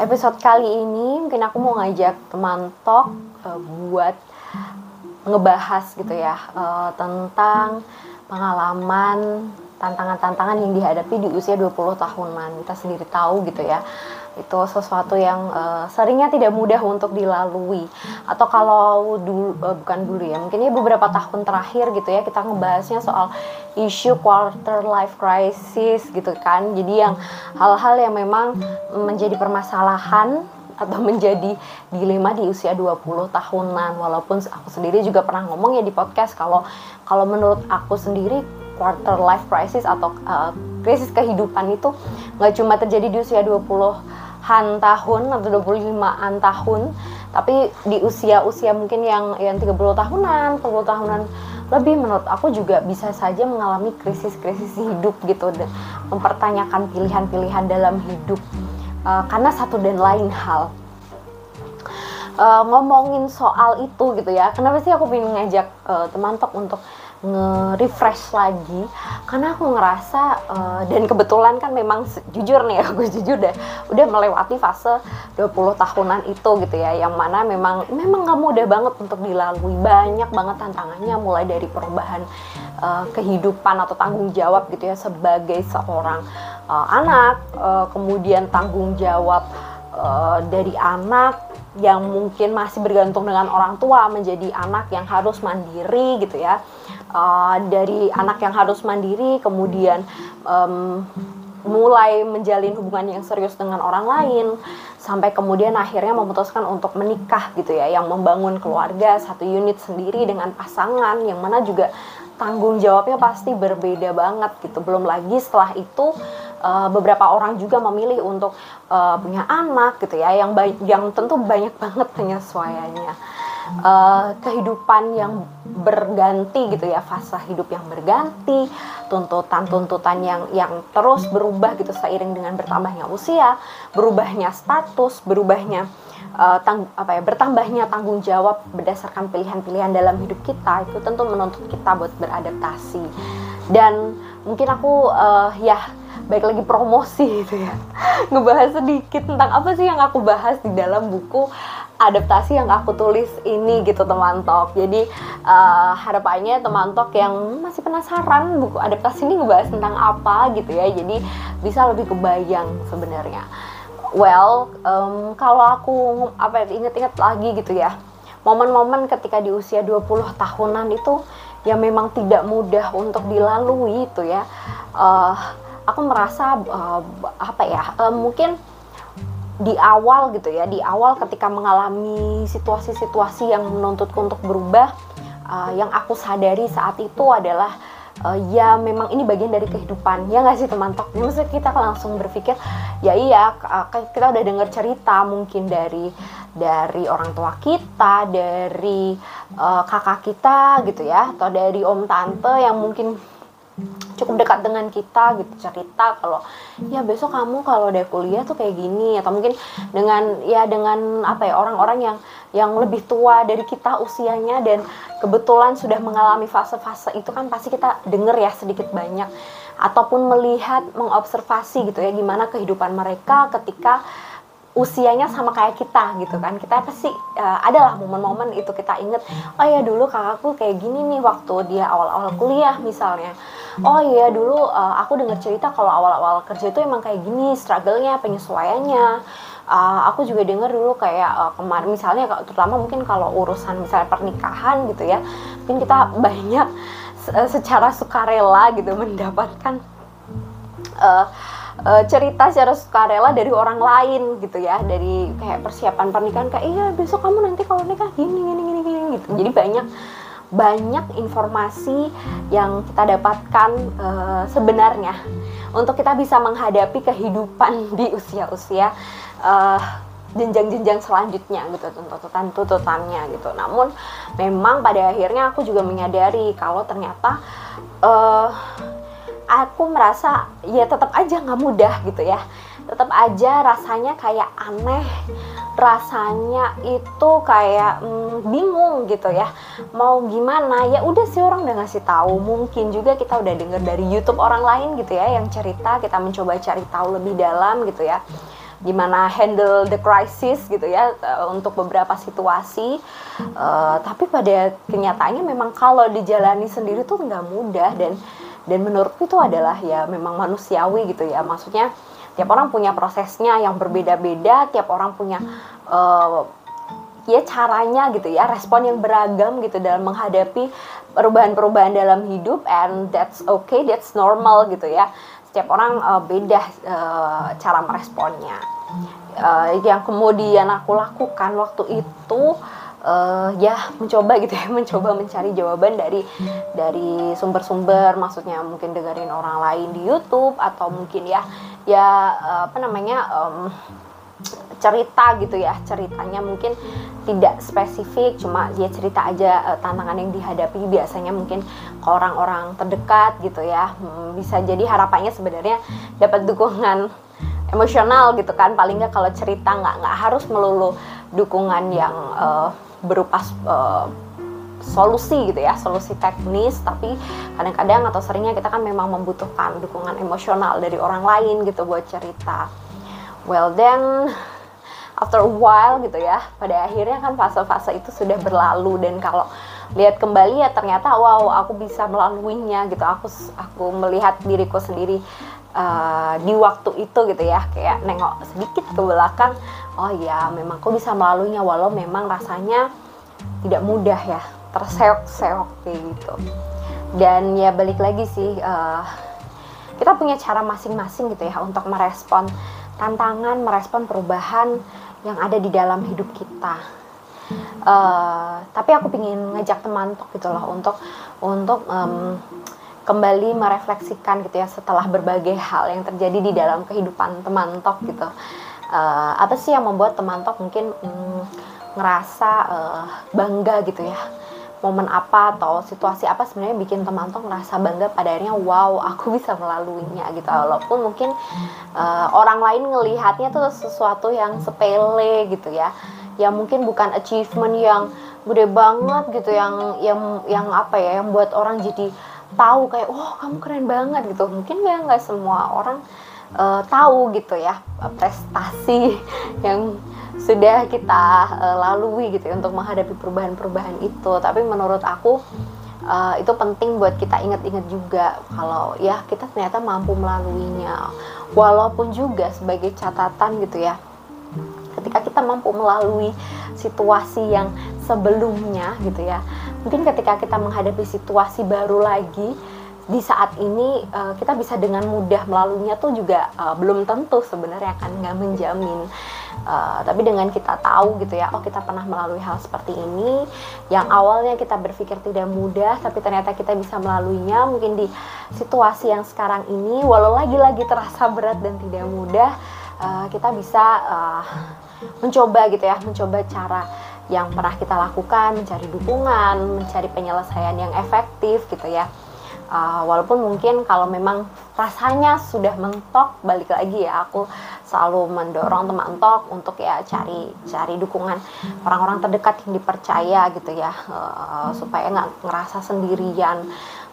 episode kali ini mungkin aku mau ngajak teman talk uh, buat ngebahas gitu ya uh, tentang pengalaman tantangan-tantangan yang dihadapi di usia 20 tahunan kita sendiri tahu gitu ya itu sesuatu yang uh, seringnya tidak mudah untuk dilalui. Atau kalau dulu uh, bukan dulu ya mungkin ya beberapa tahun terakhir gitu ya kita ngebahasnya soal isu quarter life crisis gitu kan. Jadi yang hal-hal yang memang menjadi permasalahan atau menjadi dilema di usia 20 tahunan. Walaupun aku sendiri juga pernah ngomong ya di podcast kalau kalau menurut aku sendiri quarter life crisis atau uh, krisis kehidupan itu nggak cuma terjadi di usia 20 an tahun atau 25-an tahun tapi di usia-usia mungkin yang yang 30 tahunan, 40 tahunan lebih menurut aku juga bisa saja mengalami krisis-krisis hidup gitu dan mempertanyakan pilihan-pilihan dalam hidup uh, karena satu dan lain hal. Uh, ngomongin soal itu gitu ya kenapa sih aku ingin ngajak uh, teman tok untuk nge-refresh lagi karena aku ngerasa uh, dan kebetulan kan memang jujur nih aku jujur deh udah melewati fase 20 tahunan itu gitu ya yang mana memang memang nggak mudah banget untuk dilalui. Banyak banget tantangannya mulai dari perubahan uh, kehidupan atau tanggung jawab gitu ya sebagai seorang uh, anak uh, kemudian tanggung jawab uh, dari anak yang mungkin masih bergantung dengan orang tua menjadi anak yang harus mandiri gitu ya uh, dari anak yang harus mandiri kemudian um, mulai menjalin hubungan yang serius dengan orang lain sampai kemudian akhirnya memutuskan untuk menikah gitu ya yang membangun keluarga satu unit sendiri dengan pasangan yang mana juga tanggung jawabnya pasti berbeda banget gitu. Belum lagi setelah itu uh, beberapa orang juga memilih untuk uh, punya anak gitu ya yang yang tentu banyak banget penyesuaiannya uh, kehidupan yang berganti gitu ya fase hidup yang berganti tuntutan-tuntutan yang yang terus berubah gitu seiring dengan bertambahnya usia berubahnya status berubahnya uh, tang apa ya bertambahnya tanggung jawab berdasarkan pilihan-pilihan dalam hidup kita itu tentu menuntut kita buat beradaptasi. Dan mungkin aku uh, ya baik lagi promosi gitu ya. Ngebahas sedikit tentang apa sih yang aku bahas di dalam buku adaptasi yang aku tulis ini gitu teman tok jadi uh, harapannya teman tok yang masih penasaran buku adaptasi ini ngebahas tentang apa gitu ya. Jadi bisa lebih kebayang sebenarnya. Well um, kalau aku apa ya inget-inget lagi gitu ya momen-momen ketika di usia 20 tahunan itu yang memang tidak mudah untuk dilalui itu ya. Uh, aku merasa uh, apa ya uh, mungkin di awal gitu ya di awal ketika mengalami situasi-situasi yang menuntutku untuk berubah uh, yang aku sadari saat itu adalah uh, ya memang ini bagian dari kehidupan. Ya nggak sih teman? Tok maksudnya kita langsung berpikir ya iya kita udah dengar cerita mungkin dari dari orang tua kita dari uh, kakak kita gitu ya atau dari om tante yang mungkin cukup dekat dengan kita gitu cerita kalau ya besok kamu kalau udah kuliah tuh kayak gini atau mungkin dengan ya dengan apa ya orang-orang yang yang lebih tua dari kita usianya dan kebetulan sudah mengalami fase-fase itu kan pasti kita denger ya sedikit banyak. Ataupun melihat mengobservasi gitu ya gimana kehidupan mereka ketika usianya sama kayak kita gitu kan. Kita pasti uh, adalah momen-momen itu kita inget oh ya dulu kakakku kayak gini nih waktu dia awal-awal kuliah misalnya oh iya dulu uh, aku dengar cerita kalau awal-awal kerja itu emang kayak gini struggle-nya penyesuaiannya. Uh, aku juga dengar dulu kayak uh, kemarin misalnya terutama mungkin kalau urusan misalnya pernikahan gitu ya mungkin kita banyak secara sukarela gitu mendapatkan uh, cerita secara sukarela dari orang lain gitu ya dari kayak persiapan pernikahan kayak iya besok kamu nanti kalau nikah gini gini gini gini gitu. Jadi banyak banyak informasi yang kita dapatkan uh, sebenarnya untuk kita bisa menghadapi kehidupan di usia-usia uh, jenjang-jenjang selanjutnya gitu tuntutan tuntutannya gitu. Namun memang pada akhirnya aku juga menyadari kalau ternyata uh, aku merasa ya tetap aja nggak mudah gitu ya tetap aja rasanya kayak aneh. Rasanya itu kayak hmm, bingung gitu ya. Mau gimana? Ya udah sih orang udah ngasih tahu. Mungkin juga kita udah denger dari YouTube orang lain gitu ya yang cerita. Kita mencoba cari tahu lebih dalam gitu ya. Gimana handle the crisis gitu ya uh, untuk beberapa situasi. Uh, tapi pada kenyataannya memang kalau dijalani sendiri tuh nggak mudah. Dan dan menurutku itu adalah ya memang manusiawi gitu ya. Maksudnya tiap orang punya prosesnya yang berbeda-beda tiap orang punya uh, ya caranya gitu ya respon yang beragam gitu dalam menghadapi perubahan-perubahan dalam hidup and that's okay that's normal gitu ya. Setiap orang uh, beda uh, cara meresponnya. Uh, yang kemudian aku lakukan waktu itu uh, ya mencoba gitu ya mencoba mencari jawaban dari dari sumber-sumber maksudnya mungkin dengerin orang lain di YouTube atau mungkin ya ya uh, apa namanya um, cerita gitu ya ceritanya mungkin tidak spesifik cuma dia cerita aja uh, tantangan yang dihadapi. Biasanya mungkin ke orang-orang terdekat gitu ya hmm, bisa jadi harapannya sebenarnya dapat dukungan emosional gitu kan. Paling nggak kalau cerita nggak nggak harus melulu dukungan yang uh, berupa uh, solusi gitu ya solusi teknis tapi kadang-kadang atau seringnya kita kan memang membutuhkan dukungan emosional dari orang lain gitu buat cerita. Well then after a while gitu ya pada akhirnya kan fase-fase itu sudah berlalu. Dan kalau lihat kembali ya ternyata wow aku bisa melaluinya gitu. Aku aku melihat diriku sendiri uh, di waktu itu gitu ya kayak nengok sedikit ke belakang oh ya memang aku bisa melaluinya walau memang rasanya tidak mudah ya terseok-seok kayak gitu. Dan ya balik lagi sih uh, kita punya cara masing-masing gitu ya untuk merespon tantangan merespon perubahan yang ada di dalam hidup kita. Uh, tapi aku ingin ngajak teman gitu loh untuk untuk um, kembali merefleksikan gitu ya setelah berbagai hal yang terjadi di dalam kehidupan teman tok gitu. Uh, apa sih yang membuat teman tok mungkin um, ngerasa uh, bangga gitu ya momen apa atau situasi apa sebenarnya bikin teman tuh ngerasa bangga pada akhirnya wow aku bisa melaluinya gitu. Walaupun mungkin uh, orang lain ngelihatnya tuh sesuatu yang sepele gitu ya. Yang mungkin bukan achievement yang gede banget gitu yang yang yang apa ya yang buat orang jadi tahu kayak oh kamu keren banget gitu. Mungkin ya nggak semua orang uh, tahu gitu ya prestasi yang sudah kita uh, lalui gitu ya untuk menghadapi perubahan-perubahan itu. Tapi menurut aku uh, itu penting buat kita ingat-ingat juga kalau ya kita ternyata mampu melaluinya. Walaupun juga sebagai catatan gitu ya ketika kita mampu melalui situasi yang sebelumnya gitu ya mungkin ketika kita menghadapi situasi baru lagi di saat ini uh, kita bisa dengan mudah melaluinya tuh juga uh, belum tentu sebenarnya kan nggak menjamin Uh, tapi dengan kita tahu gitu ya, oh kita pernah melalui hal seperti ini, yang awalnya kita berpikir tidak mudah, tapi ternyata kita bisa melaluinya. Mungkin di situasi yang sekarang ini, walau lagi-lagi terasa berat dan tidak mudah, uh, kita bisa uh, mencoba gitu ya, mencoba cara yang pernah kita lakukan, mencari dukungan, mencari penyelesaian yang efektif gitu ya uh, walaupun mungkin kalau memang rasanya sudah mentok balik lagi ya aku selalu mendorong teman tok untuk ya cari cari dukungan orang-orang terdekat yang dipercaya gitu ya uh, supaya nggak ngerasa sendirian.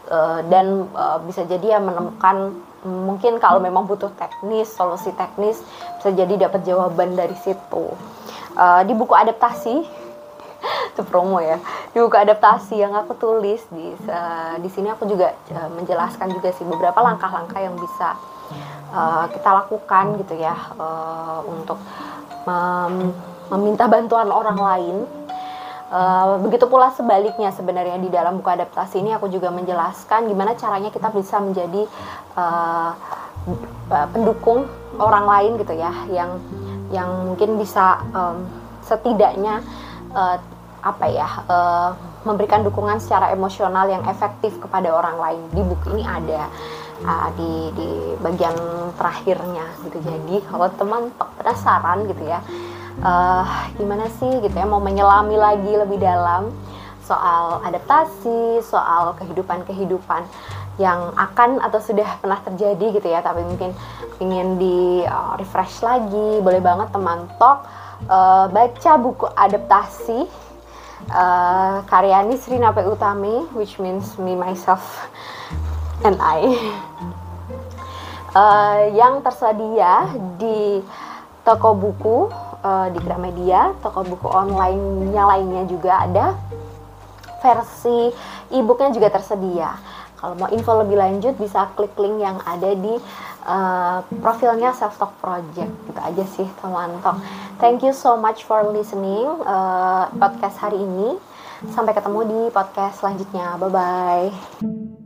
Uh, dan uh, bisa jadi ya menemukan mungkin kalau memang butuh teknis solusi teknis bisa jadi dapat jawaban dari situ. Uh, di buku adaptasi itu promo ya. Buku adaptasi yang aku tulis di uh, di sini aku juga uh, menjelaskan juga sih beberapa langkah-langkah yang bisa uh, kita lakukan gitu ya uh, untuk mem meminta bantuan orang lain. Uh, begitu pula sebaliknya sebenarnya di dalam buku adaptasi ini aku juga menjelaskan gimana caranya kita bisa menjadi uh, pendukung orang lain gitu ya yang yang mungkin bisa um, setidaknya uh, apa ya uh, memberikan dukungan secara emosional yang efektif kepada orang lain. Di buku ini ada uh, di di bagian terakhirnya gitu. Jadi kalau teman penasaran gitu ya uh, gimana sih gitu ya mau menyelami lagi lebih dalam soal adaptasi soal kehidupan kehidupan yang akan atau sudah pernah terjadi gitu ya tapi mungkin ingin di refresh lagi boleh banget teman talk uh, baca buku adaptasi uh, Karyani Sri Nape Utami which means me myself and I uh, yang tersedia di toko buku uh, di Gramedia, toko buku online-nya lainnya juga ada. Versi e-booknya juga tersedia. Kalau mau info lebih lanjut bisa klik link yang ada di uh, profilnya Self Talk Project. Itu aja sih teman-teman. Thank you so much for listening uh, podcast hari ini. Sampai ketemu di podcast selanjutnya. Bye bye.